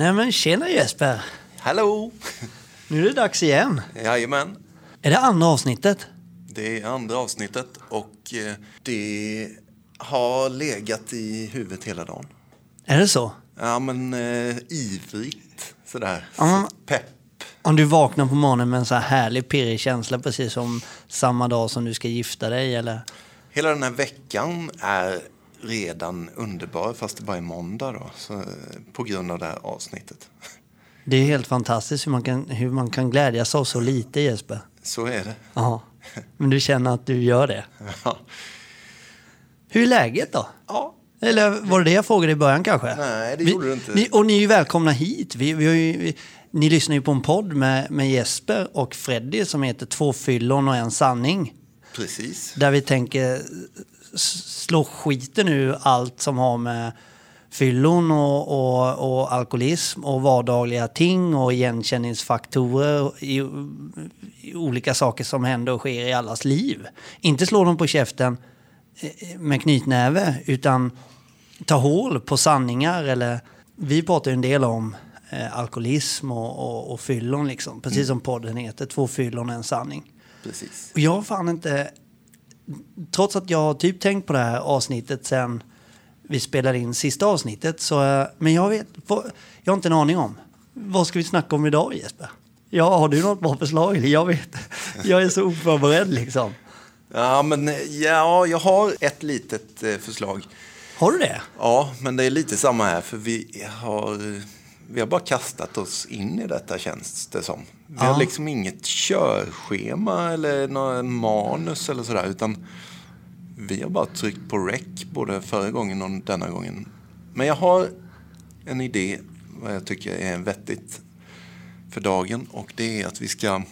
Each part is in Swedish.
Nej men tjena Jesper! Hallå! Nu är det dags igen. Jajamän. Är det andra avsnittet? Det är andra avsnittet och eh, det har legat i huvudet hela dagen. Är det så? Ja, men eh, ivrigt sådär. Men- Så Pepp. Om du vaknar på morgonen med en så här härlig pirrig känsla precis som samma dag som du ska gifta dig eller? Hela den här veckan är redan underbar, fast det bara är måndag då. Så, på grund av det här avsnittet. Det är helt fantastiskt hur man kan, hur man kan glädjas av så lite Jesper. Så är det. Ja. Men du känner att du gör det. Ja. Hur är läget då? ja. Eller var det det jag frågade i början kanske? Nej, det vi, gjorde du inte. Ni, och ni är ju välkomna hit. Vi, vi vi, ni lyssnar ju på en podd med, med Jesper och Freddy som heter Två fyllon och en sanning. Precis. Där vi tänker slå skiten ur allt som har med fyllon och, och, och alkoholism och vardagliga ting och igenkänningsfaktorer i, i olika saker som händer och sker i allas liv. Inte slå dem på käften eh, med knytnäve utan ta hål på sanningar eller vi pratar ju en del om eh, alkoholism och, och, och fyllon liksom. Precis som podden heter, två fyllon och en sanning. Precis. Och jag har fan inte... Trots att jag har typ tänkt på det här avsnittet sen vi spelade in sista avsnittet. Så, eh, men jag vet... Jag har inte en aning om. Vad ska vi snacka om idag Jesper? Ja, har du något bra förslag? Jag vet Jag är så oförberedd liksom. Ja, men ja, jag har ett litet eh, förslag. Har du det? Ja, men det är lite samma här, för vi har, vi har bara kastat oss in i detta känns det som. Vi Ja. har liksom inget körschema eller någon manus eller sådär, utan vi har bara tryckt på rec både förra gången och denna gången. Men jag har en idé vad jag tycker är vettigt för dagen och det är att vi ska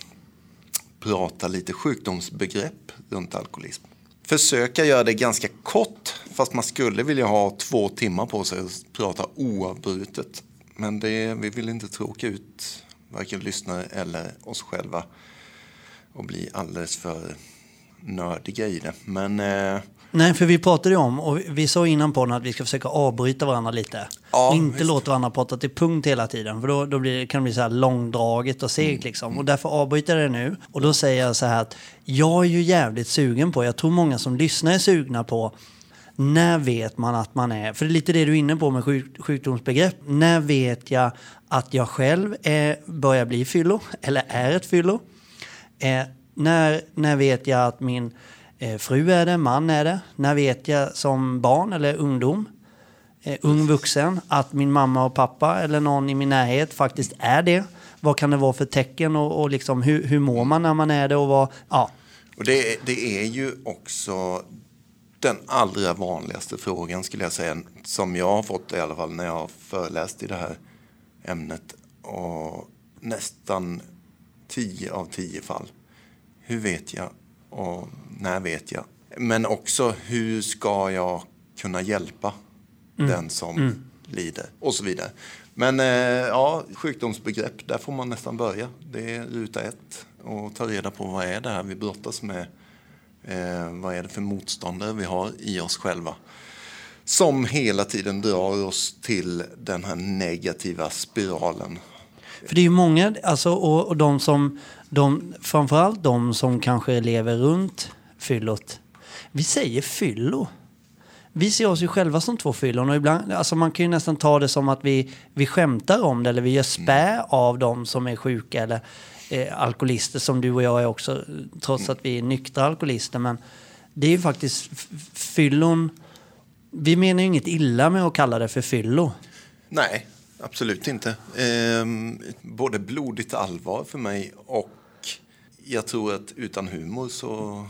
prata lite sjukdomsbegrepp runt alkoholism. Försöka göra det ganska kort, fast man skulle vilja ha två timmar på sig att prata oavbrutet. Men det, vi vill inte tråka ut varken lyssnare eller oss själva och bli alldeles för nördiga i det. Men eh, Nej, för vi pratade ju om, och vi sa innan på att vi ska försöka avbryta varandra lite. Ja, och inte visst. låta varandra prata till punkt hela tiden. För då, då blir, kan det bli så här långdraget och Mm. segt liksom. Och därför avbryter jag det nu. Och då säger jag så här att jag är ju jävligt sugen på, jag tror många som lyssnar är sugna på, när vet man att man är, för det är lite det du är inne på med sjuk, sjukdomsbegrepp. När vet jag att jag själv är, börjar bli fyllo, eller är ett fyllo? Eh, när, när vet jag att min eh, fru är det, man är det? När vet jag som barn eller ungdom, eh, ung vuxen, att min mamma och pappa eller någon i min närhet faktiskt är det? Vad kan det vara för tecken och, och liksom, hur, hur mår man när man är det? Och vad, ja. Och det, det är ju också den allra vanligaste frågan skulle jag säga, som jag har fått i alla fall när jag har föreläst i det här ämnet. Och nästan 10 av 10 fall. Hur vet jag och när vet jag? Men också hur ska jag kunna hjälpa den som lider och så vidare. Men eh, ja, sjukdomsbegrepp, där får man nästan börja. Det är ruta ett och ta reda på vad är det här vi brottas med. Eh, vad är det för motståndare vi har i oss själva. Som hela tiden drar oss till den här negativa spiralen. För det är ju många, alltså, och, och de som, de, framförallt de som kanske lever runt fyllot. Vi säger fyllo. Vi ser oss ju själva som två fyllon och ibland, alltså man kan ju nästan ta det som att vi, vi skämtar om det eller vi gör spä av de som är sjuka eller eh, alkoholister som du och jag är också, trots att vi är nyktra alkoholister. Men det är ju faktiskt fyllon, vi menar ju inget illa med att kalla det för fyllo. Nej, absolut inte. Ehm, både blodigt allvar för mig och jag tror att utan humor så,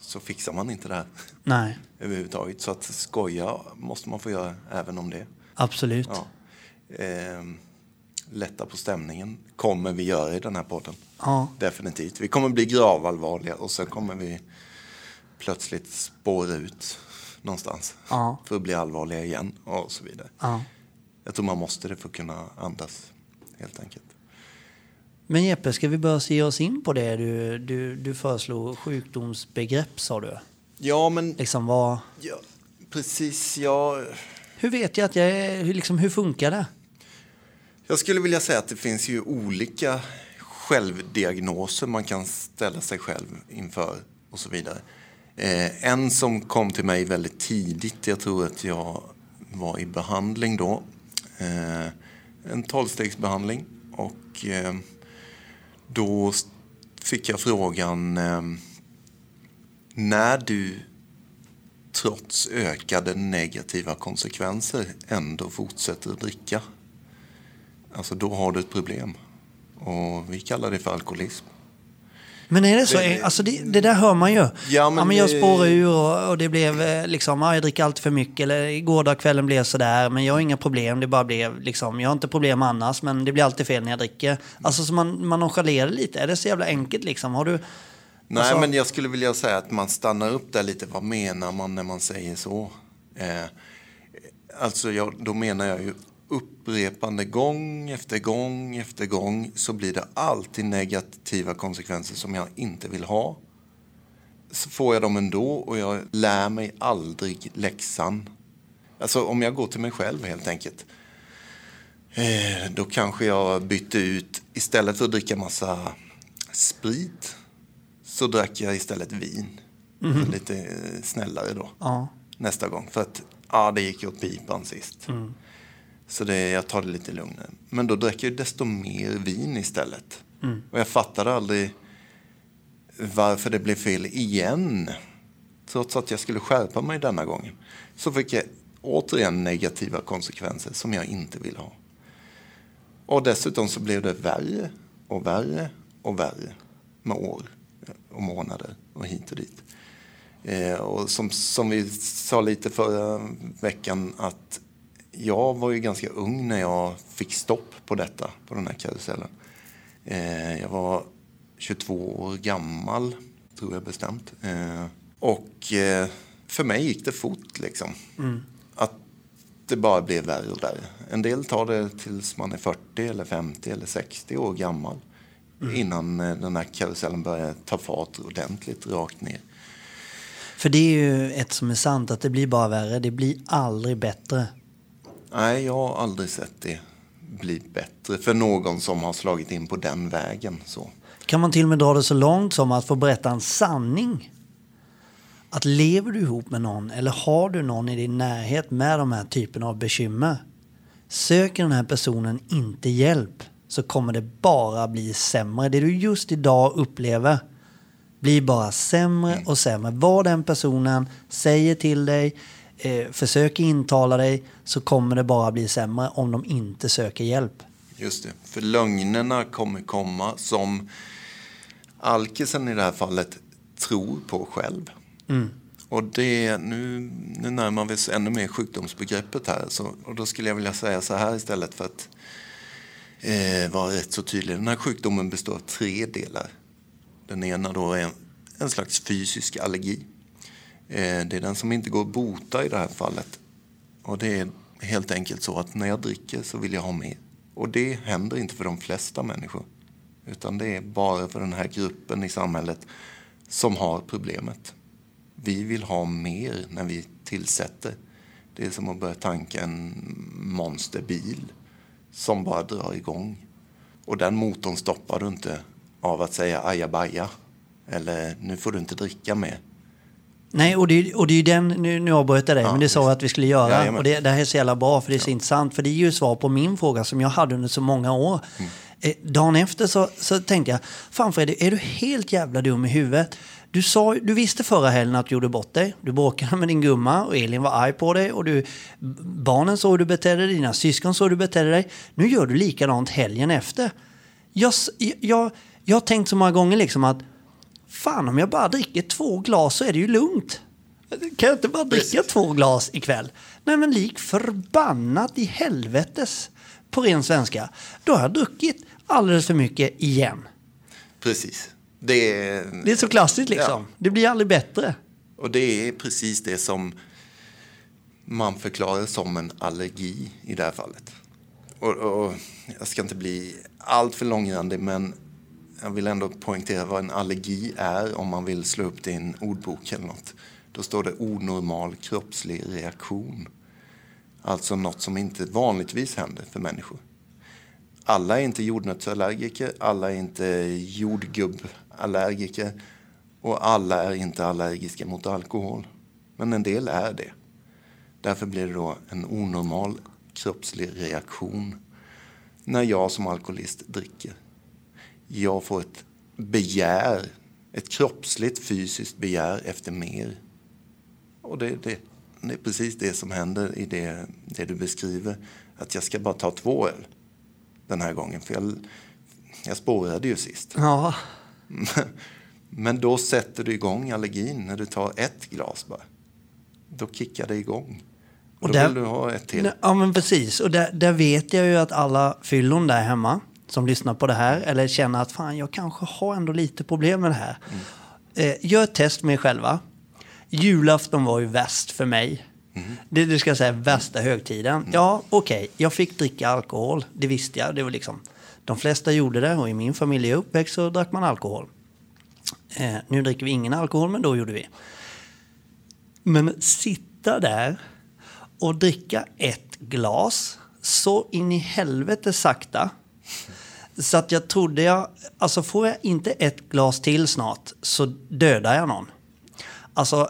så fixar man inte det här Nej, överhuvudtaget. Så att skoja måste man få göra även om det. absolut. Ja. Ehm, lätta på stämningen kommer vi göra i den här podden. Ja. Definitivt. Vi kommer bli gravallvarliga och sen kommer vi plötsligt spåra ut någonstans. Ja. För att bli allvarliga igen och så vidare. Ja. Jag tror man måste det för att kunna andas, helt enkelt. Men Jeppe, ska vi börja se oss in på det du, du, du föreslog? Sjukdomsbegrepp sa du. Ja, men Liksom vad, ja, precis. Ja, hur vet jag att jag är, liksom, hur funkar det? Jag skulle vilja säga att det finns ju olika självdiagnoser man kan ställa sig själv inför och så vidare. Eh, en som kom till mig väldigt tidigt, jag tror att jag var i behandling då. Eh, en tolvstegsbehandling och eh, då fick jag frågan eh, när du trots ökade negativa konsekvenser ändå fortsätter att dricka. Alltså då har du ett problem. Och vi kallar det för alkoholism. Men är det så? Det- alltså det, det där hör man ju. Ja, men, men jag spårade ur och, och det blev eh, liksom, ja, jag dricker allt för mycket. Eller gårdagskvällen blev sådär, men jag har inga problem. Det bara blev liksom, jag har inte problem annars, men det blir alltid fel när jag dricker. Alltså så man, man nonchalerar lite. Är det så jävla enkelt liksom? Har du... Nej, Alltså- men jag skulle vilja säga att man stannar upp där lite. Vad menar man när man säger så? Eh, alltså, jag, då menar jag ju upprepande gång efter gång efter gång så blir det alltid negativa konsekvenser som jag inte vill ha. Så får jag dem ändå och jag lär mig aldrig läxan. Alltså om jag går till mig själv helt enkelt. Eh, då kanske jag bytte ut, istället för att dricka massa sprit så drack jag istället vin. Så Lite eh, snällare då Ja. nästa gång. För att ja, det gick åt pipan sist. Mm. Så det, jag tar det lite lugnare. Men då drack jag desto mer vin istället. Mm. Och jag fattade aldrig varför det blev fel igen. Trots att jag skulle skärpa mig denna gången. Så fick jag återigen negativa konsekvenser som jag inte vill ha. Och dessutom så blev det värre och värre och värre med år och månader och hit och dit. Eh, och som, som vi sa lite förra veckan att jag var ju ganska ung när jag fick stopp på detta, på den här karusellen. Eh, jag var 22 år gammal, tror jag bestämt. Eh, och eh, för mig gick det fort liksom. Att det bara blev värre och värre. En del tar det tills man är 40 eller 50 eller 60 år gammal. Innan eh, den här karusellen börjar ta fart ordentligt rakt ner. För det är ju ett som är sant, att det blir bara värre. Det blir aldrig bättre. Nej, jag har aldrig sett det bli bättre för någon som har slagit in på den vägen. Så. Kan man till och med dra det så långt som att få berätta en sanning? Att lever du ihop med någon eller har du någon i din närhet med de här typen av bekymmer. Söker den här personen inte hjälp så kommer det bara bli sämre. Det du just idag upplever blir bara sämre och sämre. Vad den personen säger till dig, eh, försöker intala dig så kommer det bara bli sämre om de inte söker hjälp. Just det. För lögnerna kommer komma som alkisen i det här fallet tror på själv. Och det, nu, nu närmar vi oss ännu mer sjukdomsbegreppet här. Så, och då skulle jag vilja säga så här istället för att eh, vara rätt så tydlig. Den här sjukdomen består av tre delar. Den ena då är en, en slags fysisk allergi. Eh, det är den som inte går att bota i det här fallet. Och det är helt enkelt så att när jag dricker så vill jag ha mer. Och det händer inte för de flesta människor. Utan det är bara för den här gruppen i samhället som har problemet. Vi vill ha mer när vi tillsätter. Det är som att börja tanka en monsterbil som bara drar igång. Och den motorn stoppar du inte av att säga ajabaja. Eller nu får du inte dricka mer. Nej, och det, och det är ju den, nu, nu avbröt jag dig, Ja, men det sa jag att vi skulle göra. Jajamän. och det, det här är så jävla bra, för det är så intressant. För det är ju svar på min fråga som jag hade under så många år. Mm. Eh, dagen efter så, så tänkte jag, fan Fredrik, är du helt jävla dum i huvudet? Du, sa, du visste förra helgen att du gjorde bort dig. Du bråkade med din gumma och Elin var arg på dig. Och du, barnen såg hur du betedde dig, dina syskon såg hur du betedde dig. Nu gör du likadant helgen efter. Jag, jag, jag har tänkt så många gånger liksom att Fan, om jag bara dricker två glas så är det ju lugnt. Kan jag inte bara dricka två glas ikväll? Nej, men lik förbannat i helvetes på ren svenska. Då har jag druckit alldeles för mycket igen. Precis. Det är, Det är så klassiskt liksom. Ja. Det blir aldrig bättre. Och det är precis det som man förklarar som en allergi i det här fallet. Och, och jag ska inte bli allt för långrandig men jag vill ändå poängtera vad en allergi är om man vill slå upp det i en ordbok eller något. Då står det onormal kroppslig reaktion. Alltså något som inte vanligtvis händer för människor. alla är inte jordnötsallergiker, alla är inte jordgubballergiker och alla är inte allergiska mot alkohol. Men en del är det. Därför blir det då en onormal kroppslig reaktion när jag som alkoholist dricker. Jag får ett begär, ett kroppsligt fysiskt begär efter mer. Och det, det, det är precis det som händer i det, det du beskriver. Att jag ska bara ta två öl den här gången. För jag, jag spårade ju sist. Ja. Men då sätter du igång allergin när du tar ett glas bara. Då kickar det igång. Och, Och då där- vill du ha ett till. Ja men precis. Och där, där vet jag ju att alla fyllon där hemma som lyssnar på det här eller känner att fan jag kanske har ändå lite problem med det här. Eh, gör ett test med er själva. Julafton var ju värst för mig. Det du ska säga värsta högtiden. Ja, okej, jag fick dricka alkohol. Det visste jag. Det var liksom, de flesta gjorde det och i min familj är uppväxt så drack man alkohol. Eh, nu dricker vi ingen alkohol, men då gjorde vi. Men sitta där och dricka ett glas så in i helvete sakta. Så att jag trodde jag, alltså får jag inte ett glas till snart så dödar jag någon. Alltså,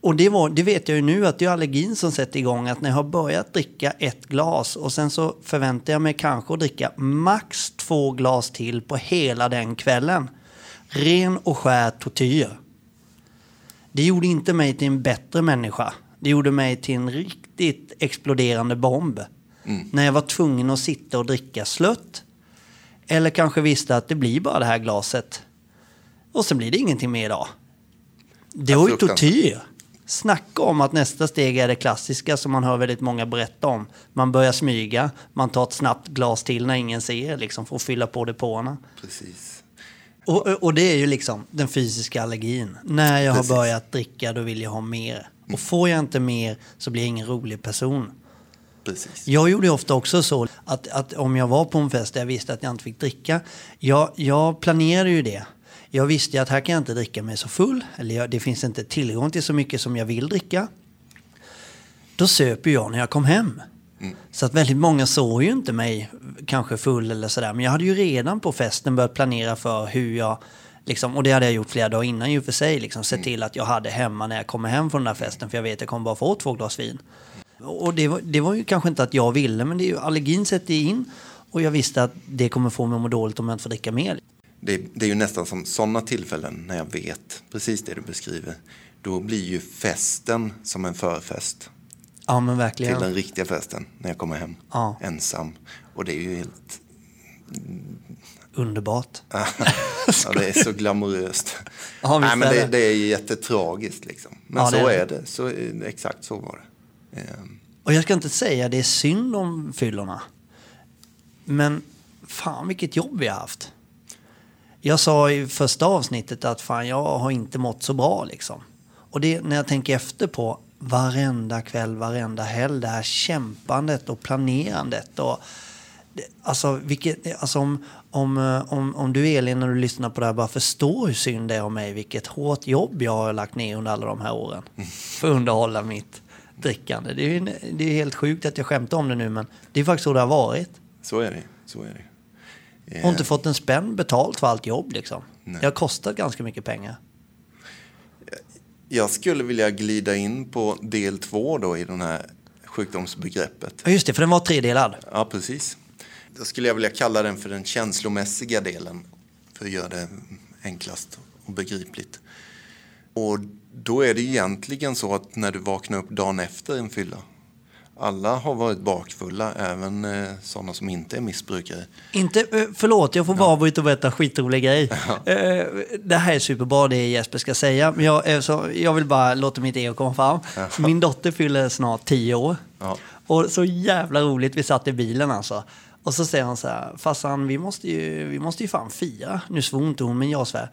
och det, var, det vet jag ju nu att det är allergin som sätter igång att när jag har börjat dricka ett glas och sen så förväntar jag mig kanske att dricka max två glas till på hela den kvällen. Ren och skär tortyr. Det gjorde inte mig till en bättre människa. Det gjorde mig till en riktigt exploderande bomb. När jag var tvungen att sitta och dricka slött. Eller kanske visste att det blir bara det här glaset. Och sen blir det ingenting mer idag. Det var ju tortyr. Snacka om att nästa steg är det klassiska som man hör väldigt många berätta om. Man börjar smyga, man tar ett snabbt glas till när ingen ser, liksom att fylla på depåerna. Precis. Och, och det är ju liksom den fysiska allergin. När jag Precis. har börjat dricka då vill jag ha mer. Och får jag inte mer så blir jag ingen rolig person. Precis. Jag gjorde ofta också så att, att om jag var på en fest där jag visste att jag inte fick dricka. Jag, jag planerade ju det. Jag visste att här kan jag inte dricka mig så full. Eller jag, det finns inte tillgång till så mycket som jag vill dricka. Då söper jag när jag kom hem. Så att väldigt många såg ju inte mig kanske full eller sådär. Men jag hade ju redan på festen börjat planera för hur jag Liksom, och det hade jag gjort flera dagar innan ju för sig. Liksom, se till att jag hade hemma när jag kommer hem från den där festen. För jag vet att jag kommer bara få två glas vin. Och det var, det var ju kanske inte att jag ville, men det är ju, allergin sätter in. Och jag visste att det kommer få mig att må dåligt om jag inte får dricka mer. Det, det är ju nästan som sådana tillfällen när jag vet precis det du beskriver. Då blir ju festen som en förfest Ja, men till verkligen. den riktiga festen när jag kommer hem Ja. ensam. Och det är ju helt... Underbart. ja, det är så glamoröst. Ja, Nej, men det, det. är jättetragiskt liksom. Men Ja, så är det. är det. Så, exakt så var det. Och jag ska inte säga det är synd om fyllorna. Men fan vilket jobb vi har haft. Jag sa i första avsnittet att fan jag har inte mått så bra liksom. Och det när jag tänker efter på varenda kväll, varenda helg, det här kämpandet och planerandet och Alltså, vilket, alltså om, om, eh, om, om du Elin när du lyssnar på det här bara förstår hur synd det är om mig, vilket hårt jobb jag har lagt ner under alla de här åren. För att underhålla mitt drickande. Det är, ju, det är helt sjukt att jag skämtar om det nu men det är faktiskt så det har varit. så är det. Så är det. Jag har inte fått en spänn betalt för allt jobb liksom. Nej. Det har kostat ganska mycket pengar. Jag skulle vilja glida in på del två då i den här sjukdomsbegreppet. Ja just det, för den var tredelad. Ja, precis. Då skulle jag vilja kalla den för den känslomässiga delen. För att göra det enklast och begripligt. Och då är det egentligen så att när du vaknar upp dagen efter en fylla. Alla har varit bakfulla, även eh, sådana som inte är missbrukare. Inte, eh, förlåt, jag får bara avbryta och berätta en skitrolig grej. Eh, Det här är superbra det Jesper ska säga, men jag, eh, så, jag vill bara låta mitt ego komma fram. Min dotter fyller snart tio år. Ja. Och så jävla roligt, vi satt i bilen alltså. Och så säger hon så här, farsan vi måste ju, vi måste ju fan fira. Nu svor inte hon, men jag svär.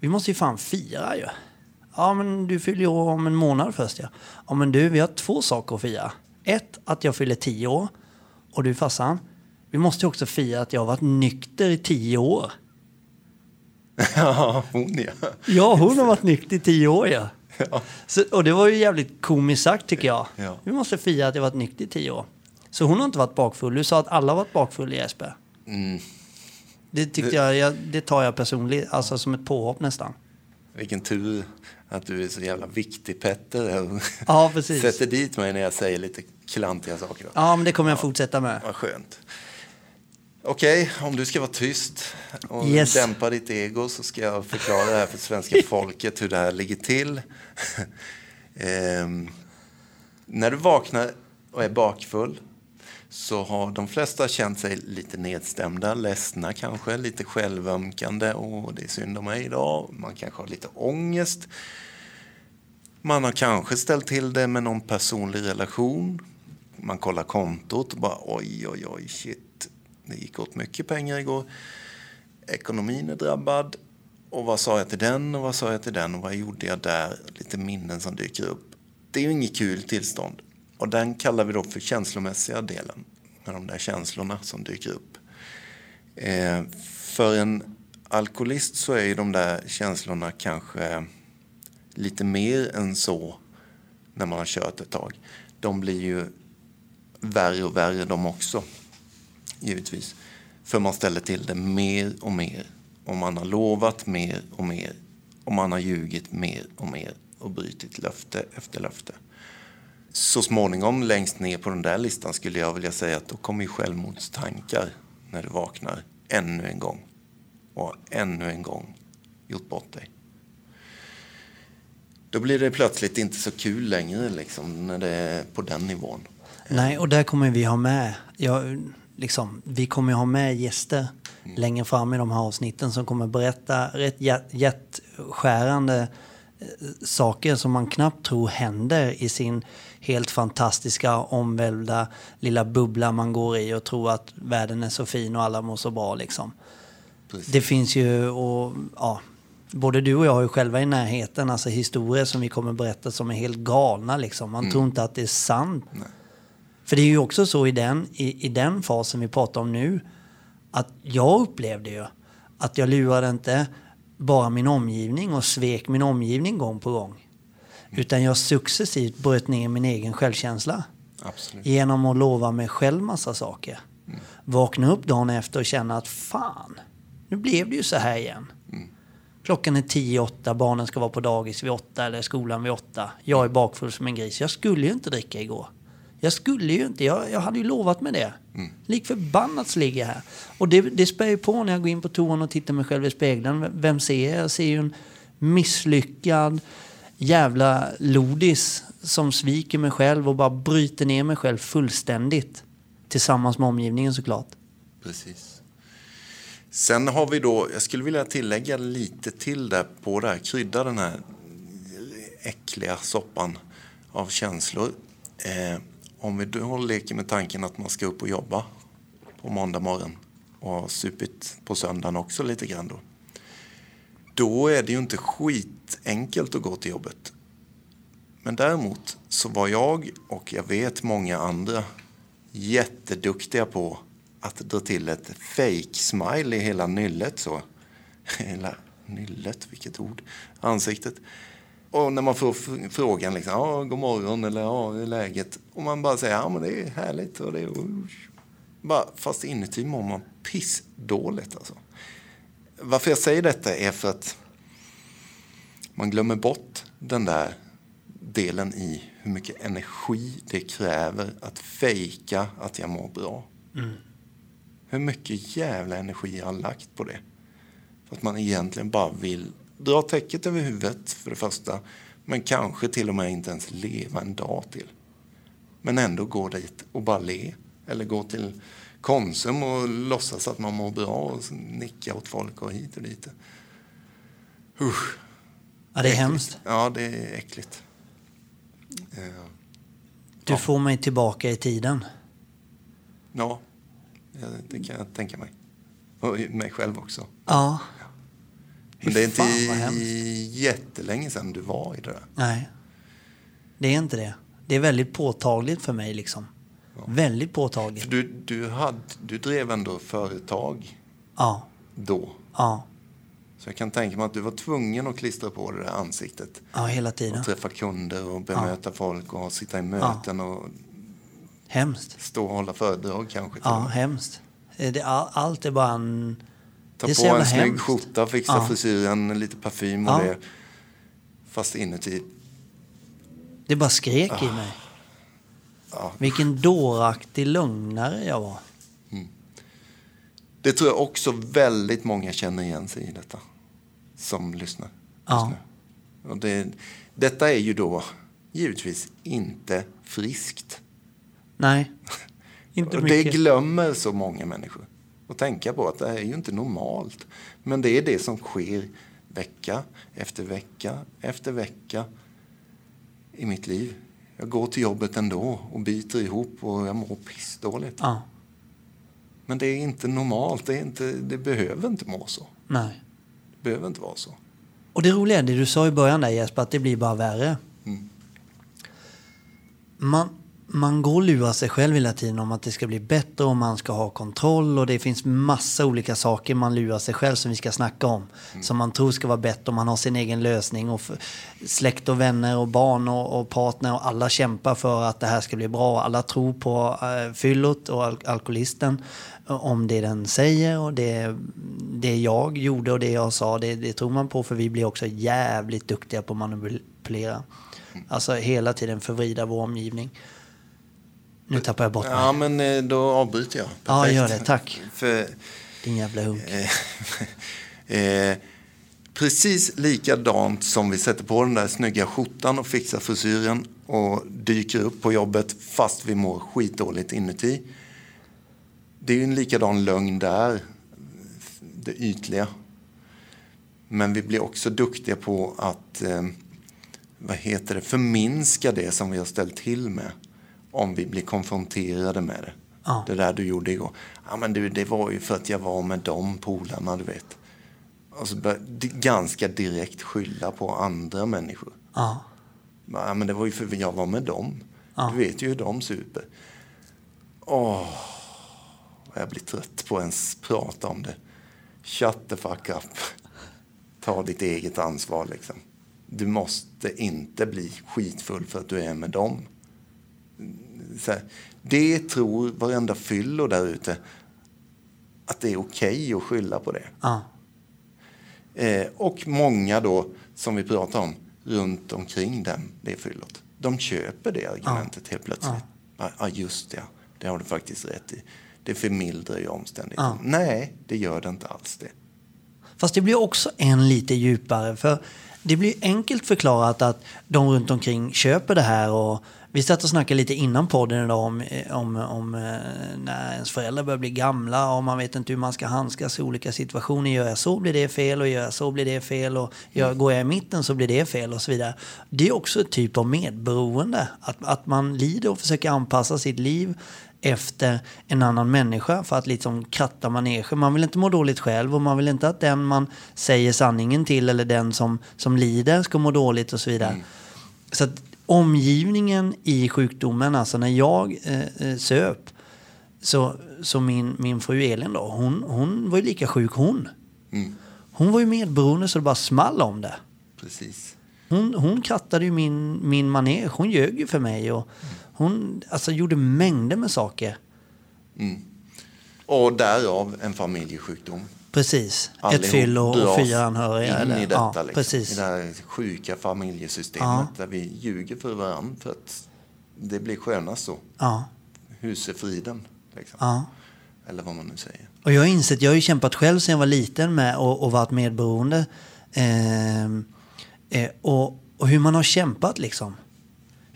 Vi måste ju fan fira ju. Ja men du fyller ju år om en månad först ja. Ja men du, vi har två saker att fira. Ett, att jag fyller tio år. Och du farsan, vi måste ju också fira att jag har varit nykter i tio år. Ja, hon ja. Ja, hon har varit nykter i tio år ja. Ja. Så, och det var ju jävligt komiskt sagt tycker jag. Ja. Vi måste fira att jag varit nykter i tio år. Så hon har inte varit bakfull. Du sa att alla har varit bakfulla Jesper. Mm. Det tyckte jag, jag, det tar jag personligt, alltså som ett påhopp nästan. Vilken tur att du är så jävla viktig Petter. och Ja, precis. Sätter dit mig när jag säger lite klantiga saker. Ja, men det kommer jag fortsätta med. Vad skönt. Okej, om du ska vara tyst och Yes. dämpa ditt ego så ska jag förklara det här för svenska folket hur det här ligger till. Ehm, när du vaknar och är bakfull så har de flesta känt sig lite nedstämda, ledsna kanske, lite självömkande. och det är synd om mig idag. Man kanske har lite ångest. Man har kanske ställt till det med någon personlig relation. Man kollar kontot och bara oj, oj, oj, shit. Det gick åt mycket pengar igår. Ekonomin är drabbad. Och vad sa jag till den och vad sa jag till den och vad gjorde jag där? Lite minnen som dyker upp. Det är ju inget kul tillstånd. Och den kallar vi då för känslomässiga delen. Med de där känslorna som dyker upp. Eh, för en alkoholist så är ju de där känslorna kanske lite mer än så när man har kört ett tag. De blir ju värre och värre de också, givetvis. För man ställer till det mer och mer. Och man har lovat mer och mer. Och man har ljugit mer och mer och brutit löfte efter löfte. Så småningom längst ner på den där listan skulle jag vilja säga att då kommer ju självmordstankar när du vaknar ännu en gång. Och ännu en gång gjort bort dig. Då blir det plötsligt inte så kul längre liksom, när det är på den nivån. Nej, och där kommer vi ha med, ja, liksom, vi kommer ha med gäster längre fram i de här avsnitten som kommer berätta rätt hjärt- hjärtskärande eh, saker som man knappt tror händer i sin helt fantastiska omvälvda lilla bubbla man går i och tror att världen är så fin och alla mår så bra liksom. Precis. Det finns ju, och, ja, både du och jag har ju själva i närheten alltså historier som vi kommer berätta som är helt galna liksom. Man tror inte att det är sant. För det är ju också så i den, i, i den fasen vi pratar om nu, att jag upplevde ju att jag lurade inte bara min omgivning och svek min omgivning gång på gång. Utan jag successivt bröt ner min egen självkänsla. Absolut. Genom att lova mig själv massa saker. Vakna upp dagen efter och känna att fan, nu blev det ju så här igen. Klockan är tio, åtta, barnen ska vara på dagis vid åtta eller skolan vid åtta. Jag är bakfull som en gris. Jag skulle ju inte dricka igår. Jag skulle ju inte, jag, jag hade ju lovat med det. Lik förbannat så ligger jag här. Och det, det spär ju på när jag går in på toan och tittar mig själv i spegeln. Vem ser jag? Jag ser ju en misslyckad jävla lodis som sviker mig själv och bara bryter ner mig själv fullständigt. Tillsammans med omgivningen såklart. Precis. Sen har vi då, jag skulle vilja tillägga lite till där på det här, krydda den här äckliga soppan av känslor. Eh, om vi då leker med tanken att man ska upp och jobba på måndag morgon och har supit på söndagen också lite grann då. Då är det ju inte skitenkelt att gå till jobbet. Men däremot så var jag och jag vet många andra jätteduktiga på att dra till ett fake smile i hela nyllet så. Hela nyllet, vilket ord. Ansiktet. Och när man får frågan liksom, ja, god morgon eller ja, hur är läget? Och man bara säger, ja men det är härligt och det är... Bara, fast inuti mår man pissdåligt alltså. Varför jag säger detta är för att man glömmer bort den där delen i hur mycket energi det kräver att fejka att jag mår bra. Mm. Hur mycket jävla energi jag har lagt på det. För att man egentligen bara vill dra täcket över huvudet för det första. Men kanske till och med inte ens leva en dag till. Men ändå gå dit och bara le. Eller gå till Konsum och låtsas att man mår bra och nicka åt folk och hit och dit. Usch. Ja, det är Äckligt. hemskt. Ja, det är äckligt. Eh, Du får mig tillbaka i tiden. Ja, ja, det kan jag tänka mig. Och mig själv också. Ja. Men det är inte Fan, jättelänge sedan du var i det där. Nej. Det är inte det. Det är väldigt påtagligt för mig liksom. Väldigt För påtagligt. du, du, hade, du drev ändå företag Ja. då. Ja. Så jag kan tänka mig att du var tvungen att klistra på det där ansiktet. Ja, hela tiden. Och träffa kunder och bemöta folk och sitta i möten och Hemskt. stå och hålla föredrag kanske. Ja, hemskt. Eh, Det, all, allt är bara en... Ta på en snygg hemskt. skjorta, fixa Ja. frisyren, lite parfym och Ja. det. Fast inuti, Det bara skrek i mig. ja. Vilken dåraktig lögnare jag var. Det tror jag också väldigt många känner igen sig i detta. Som lyssnar. Ja. nu. Och det, detta är ju då givetvis inte friskt. Nej, inte Och det mycket. glömmer så många människor. att tänka på att det är ju inte normalt. Men det är det som sker vecka efter vecka efter vecka i mitt liv. Jag går till jobbet ändå och biter ihop och jag mår pissdåligt. Ja, Men det är inte normalt. Det, är inte, det behöver inte må så. nej. Det behöver inte vara så. Och det roliga är det du sa i början där Jesper, att det blir bara värre. Mm. Man, man går och lurar sig själv hela tiden om att det ska bli bättre och man ska ha kontroll och det finns massa olika saker man lurar sig själv som vi ska snacka om. Som man tror ska vara bättre och man har sin egen lösning och släkt och vänner och barn och, och partner och alla kämpar för att det här ska bli bra. Alla tror på uh, fyllot och al- alkoholisten eh, om det den säger och det, det jag gjorde och det jag sa, det, det tror man på för vi blir också jävligt duktiga på att manipulera. Alltså hela tiden förvrida vår omgivning. Nu tappar jag bort mig. Ja, men eh, då avbryter jag. Ja, Perfekt. gör det. Tack. För Din jävla hunk. eh, precis likadant som vi sätter på den där snygga skjortan och fixar frisyren och dyker upp på jobbet fast vi mår skitdåligt inuti. Det är ju en likadan lögn där, det ytliga. Men vi blir också duktiga på att eh, vad heter det, förminska det som vi har ställt till med om vi blir konfronterade med det. Ja. Det där du gjorde igår. Ja, men du, det var ju för att jag var med de polarna, du vet. Och så bör, di- ganska direkt skylla på andra människor. Ja. Ja, men det var ju för att jag var med dem. Ja. Du vet ju hur de super. Åh, vad jag blir trött på att ens prata om det. Shut the fuck up. Ta ditt eget ansvar liksom. Du måste inte bli skitfull för att du är med dem. Här, det tror varenda fyllo där ute att det är okej att skylla på det. Ja. Eh, och många då, som vi pratar om, runt omkring den, det fyllot. De köper det argumentet helt plötsligt. Ja. ja, just det. Det har du faktiskt rätt i. Det förmildrar ju omständigheterna. Nej, det gör det inte alls det. Fast det blir också en lite djupare. För det blir enkelt förklarat att de runt omkring köper det här. Och vi satt och snackade lite innan podden idag om, om, om eh, när ens föräldrar börjar bli gamla och man vet inte hur man ska handskas i olika situationer. Gör jag så blir det fel och gör jag så blir det fel. Och gör, går jag i mitten så blir det fel och så vidare. Det är också ett typ av medberoende. Att, att man lider och försöker anpassa sitt liv efter en annan människa för att liksom kratta manegen. Man vill inte må dåligt själv och man vill inte att den man säger sanningen till eller den som, som lider ska må dåligt och så vidare. Så att omgivningen i sjukdomen, alltså när jag eh, eh, söp så, så min, min fru Elin då, hon, hon var ju lika sjuk hon. Mm, Hon var ju medberoende så det bara small om det. precis. Hon, hon krattade ju min, min manege, hon ljög ju för mig och hon alltså, gjorde mängder med saker. Mm. Och därav en familjesjukdom. Precis, ett Allihop fyll och, och fyra anhöriga. In eller? i detta, ja, liksom, precis. I det här sjuka familjesystemet Ja. där vi ljuger för varandra för att det blir skönast så. Ja, Husefriden, liksom. ja. Eller vad man nu säger. Och jag har insett, jag har ju kämpat själv sedan jag var liten med och, och varit medberoende. Ehm, eh, och, och hur man har kämpat liksom.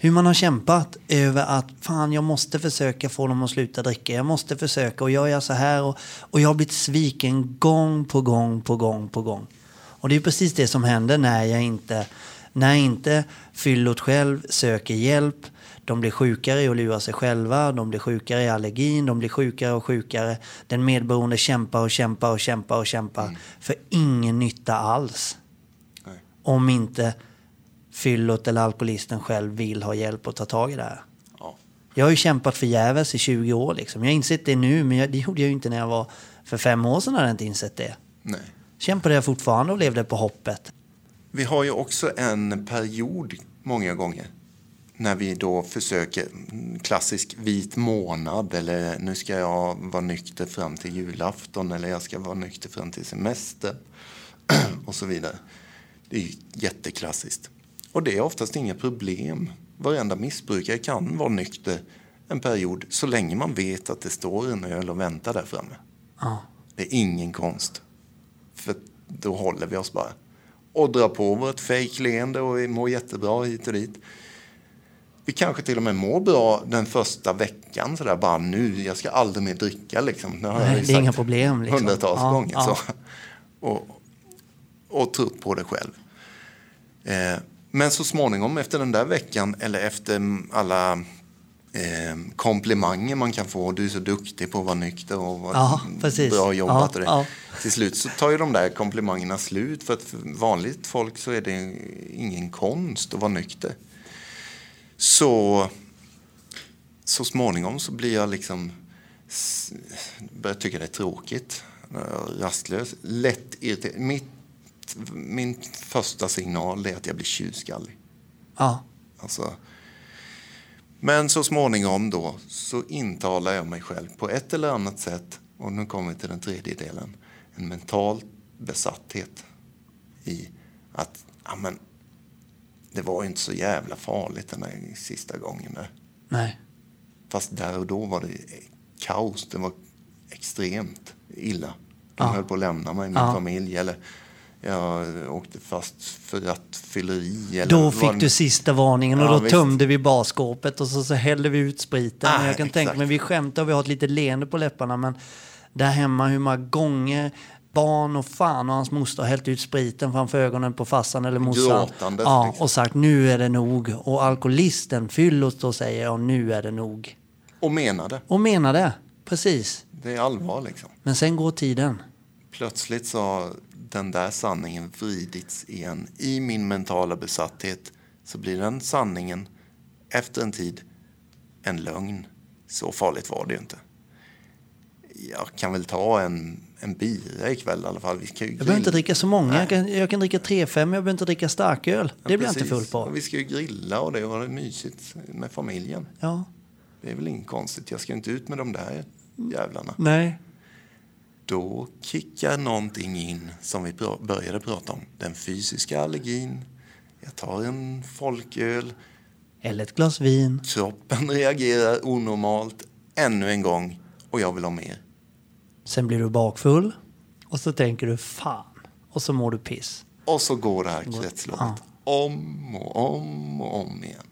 Hur man har kämpat över att fan jag måste försöka få dem att sluta dricka. Jag måste försöka och jag gör så här. Och, och jag har blivit sviken gång på gång på gång på gång. Och det är precis det som händer när jag inte, när inte fyllot själv söker hjälp. De blir sjukare i att lura sig själva, de blir sjukare i allergin, de blir sjukare och sjukare. Den medberoende kämpar och kämpar och kämpar och kämpar för ingen nytta alls. Nej. Om inte fyllot eller alkoholisten själv vill ha hjälp att ta tag i det här. Ja. Jag har ju kämpat förgäves i 20 år liksom. Jag har insett det nu, men jag, det gjorde jag ju inte när jag var för fem år sedan hade jag inte insett det. Nej. Kämpade jag fortfarande och levde på hoppet. Vi har ju också en period många gånger när vi då försöker, klassisk vit månad eller nu ska jag vara nykter fram till julafton eller jag ska vara nykter fram till semester och så vidare. Det är jätteklassiskt. Och det är oftast inga problem. Varenda missbrukare kan vara nykter en period så länge man vet att det står en öl och väntar där framme. Ja. Det är ingen konst. För då håller vi oss bara. Och drar på vårt fejkleende och vi mår jättebra hit och dit. Vi kanske till och med mår bra den första veckan sådär bara nu, jag ska aldrig mer dricka liksom. Nu har Nej, jag det är inga problem, liksom. Hundratals Ja, gånger. ja. Så. Och, och trott på det själv. Eh, men så småningom efter den där veckan eller efter alla eh, komplimanger man kan få. Du är så duktig på att vara nykter och vara Ja, bra jobbat. Ja, ja. Till slut så tar ju de där komplimangerna slut. För att för vanligt folk så är det ingen konst att vara nykter. Så så småningom så blir jag liksom börjar tycka det är tråkigt, rastlös, lätt irriterad. Mitt, min första signal är att jag blir tjurskallig. Ja. Alltså, men så småningom då så intalar jag mig själv på ett eller annat sätt, och nu kommer vi till den tredje delen, en mental besatthet i att ja, men, det var ju inte så jävla farligt den där sista gången. Där. Nej. Fast där och då var det kaos. Det var extremt illa. De Ja. höll på att lämna mig, min Ja. familj. Eller jag åkte fast för rattfylleri. eller Då fick du sista varningen och Ja, då visst. tömde vi barskåpet och så, så hällde vi ut spriten. Ah, jag kan tänka exakt. mig, vi skämtar och vi har ett litet leende på läpparna men där hemma hur många gånger barn och fan och hans moster har hällt ut spriten framför ögonen på farsan eller morsan. Ja, liksom. och sagt nu är det nog. Och alkoholisten Fyllot då säger ja nu är det nog. Och menade. Och menar det, precis. Det är allvar liksom. Men sen går tiden. Plötsligt så den där sanningen vridits igen. I min mentala besatthet så blir den sanningen efter en tid en lögn. Så farligt var det ju inte. Jag kan väl ta en, en bira ikväll i alla fall. Vi ska ju Jag behöver inte dricka så många. Nej. Jag kan, jag kan dricka 3-5, jag behöver inte dricka starköl. Det Ja, blir jag inte full på. Vi ska ju grilla och det och ha det mysigt med familjen. Ja, Det är väl inget konstigt. Jag ska inte ut med de där jävlarna. nej. Då kickar någonting in som vi började prata om. Den fysiska allergin. Jag tar en folköl. Eller ett glas vin. Kroppen reagerar onormalt ännu en gång och jag vill ha mer. Sen blir du bakfull. Och så tänker du fan. Och så mår du piss. Och så går det här kretsloppet om och om och om igen.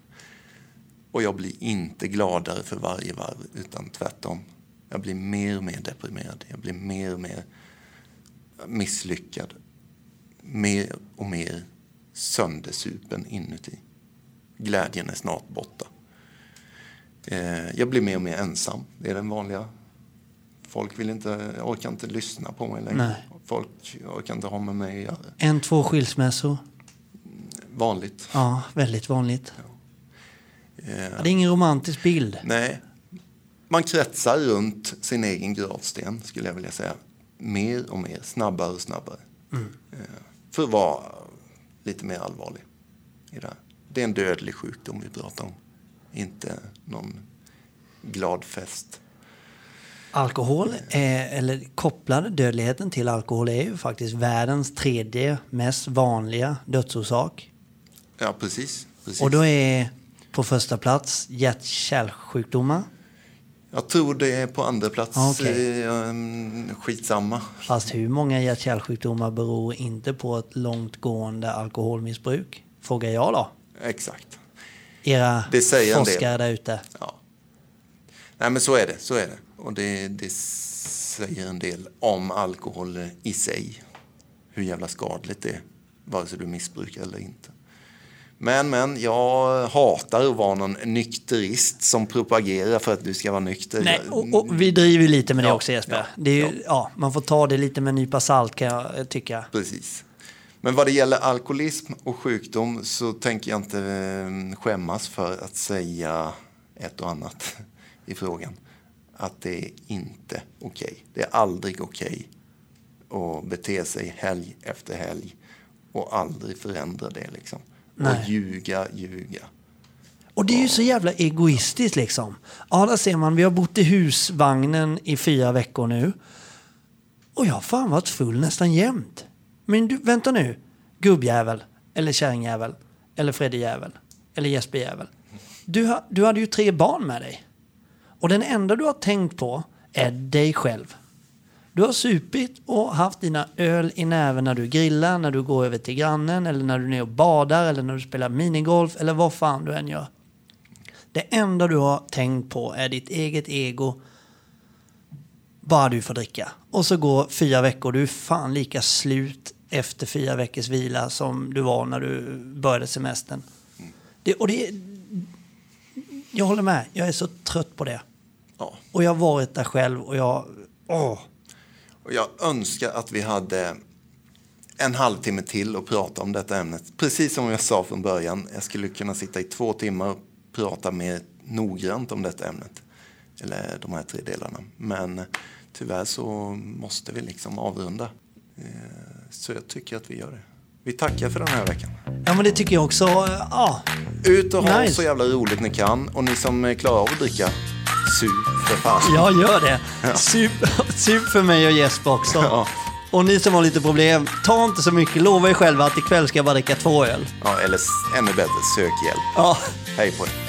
Och jag blir inte gladare för varje varv, utan tvärtom. Jag blir mer och mer deprimerad. Jag blir mer och mer misslyckad. Mer och mer söndersupen inuti. Glädjen är snart borta. Eh, jag blir mer och mer ensam. Det är den vanliga. Folk vill inte, orkar inte lyssna på mig längre. Nej. Folk orkar inte ha med mig att göra. En, två skilsmässor. Vanligt. Ja, väldigt vanligt. Ja, det är ingen romantisk bild. nej. Man kretsar runt sin egen gravsten, skulle jag vilja säga. Mer och mer, snabbare och snabbare. Eh, för att vara lite mer allvarlig i det här. Det är en dödlig sjukdom vi pratar om. Inte någon glad fest. Alkohol, är, eller kopplad dödligheten till alkohol är ju faktiskt världens tredje mest vanliga dödsorsak. Ja, precis. precis. Och då är på första plats hjärt-kärlsjukdomar. Jag tror det är på andra plats. Ah, okej. Eh, um, skitsamma. Fast hur många hjärt-kärlsjukdomar beror inte på ett långtgående alkoholmissbruk? Frågar jag då. Exakt. Era Det säger forskare där ute. Ja. Nej, men så är det. Så är det. Och det, det säger en del om alkohol i sig. Hur jävla skadligt det är, vare sig du missbrukar eller inte. Men, men, jag hatar att vara någon nykterist som propagerar för att du ska vara nykter. Nej, och, och vi driver lite med det Ja, också Jesper. ja, ju, ja. ja. man får ta det lite med en nypa salt kan jag eh, tycka. Precis. Men vad det gäller alkoholism och sjukdom så tänker jag inte eh, skämmas för att säga ett och annat i frågan. Att det är inte okej. Det är aldrig okej att bete sig helg efter helg och aldrig förändra det liksom. Nej. Och ljuga, ljuga. Och det är ju så jävla egoistiskt liksom. Ja, där ser man, vi har bott i husvagnen i fyra veckor nu. Och jag har fan varit full nästan jämt. Men du, vänta nu. Gubbjävel, eller kärringjävel, eller Freddy-jävel, eller Jesper-jävel. Du, ha, du hade ju tre barn med dig. Och den enda du har tänkt på är dig själv. Du har supit och haft dina öl i näven när du grillar, när du går över till grannen eller när du är nere och badar eller när du spelar minigolf eller vad fan du än gör. Det enda du har tänkt på är ditt eget ego. Bara du får dricka. Och så går fyra veckor. Du är fan lika slut efter fyra veckors vila som du var när du började semestern. Det, och det, jag håller med. Jag är så trött på det. Ja. Och jag har varit där själv och jag... Åh. Och jag önskar att vi hade en halvtimme till att prata om detta ämnet. Precis som jag sa från början, jag skulle kunna sitta i två timmar och prata mer noggrant om detta ämnet. Eller de här tre delarna. Men tyvärr så måste vi liksom avrunda. Eh, Så jag tycker att vi gör det. Vi tackar för den här veckan. Ja, men det tycker jag också. Ja. Ut och ha Nice. så jävla roligt ni kan. Och ni som klarar av att dricka, sup för fan. Jag gör det. Sup, sup för mig och Jesper också. Ja. Och ni som har lite problem, ta inte så mycket. Lova er själva att ikväll ska jag bara dricka två öl. Ja, eller ännu bättre, sök hjälp. Ja. Hej på er.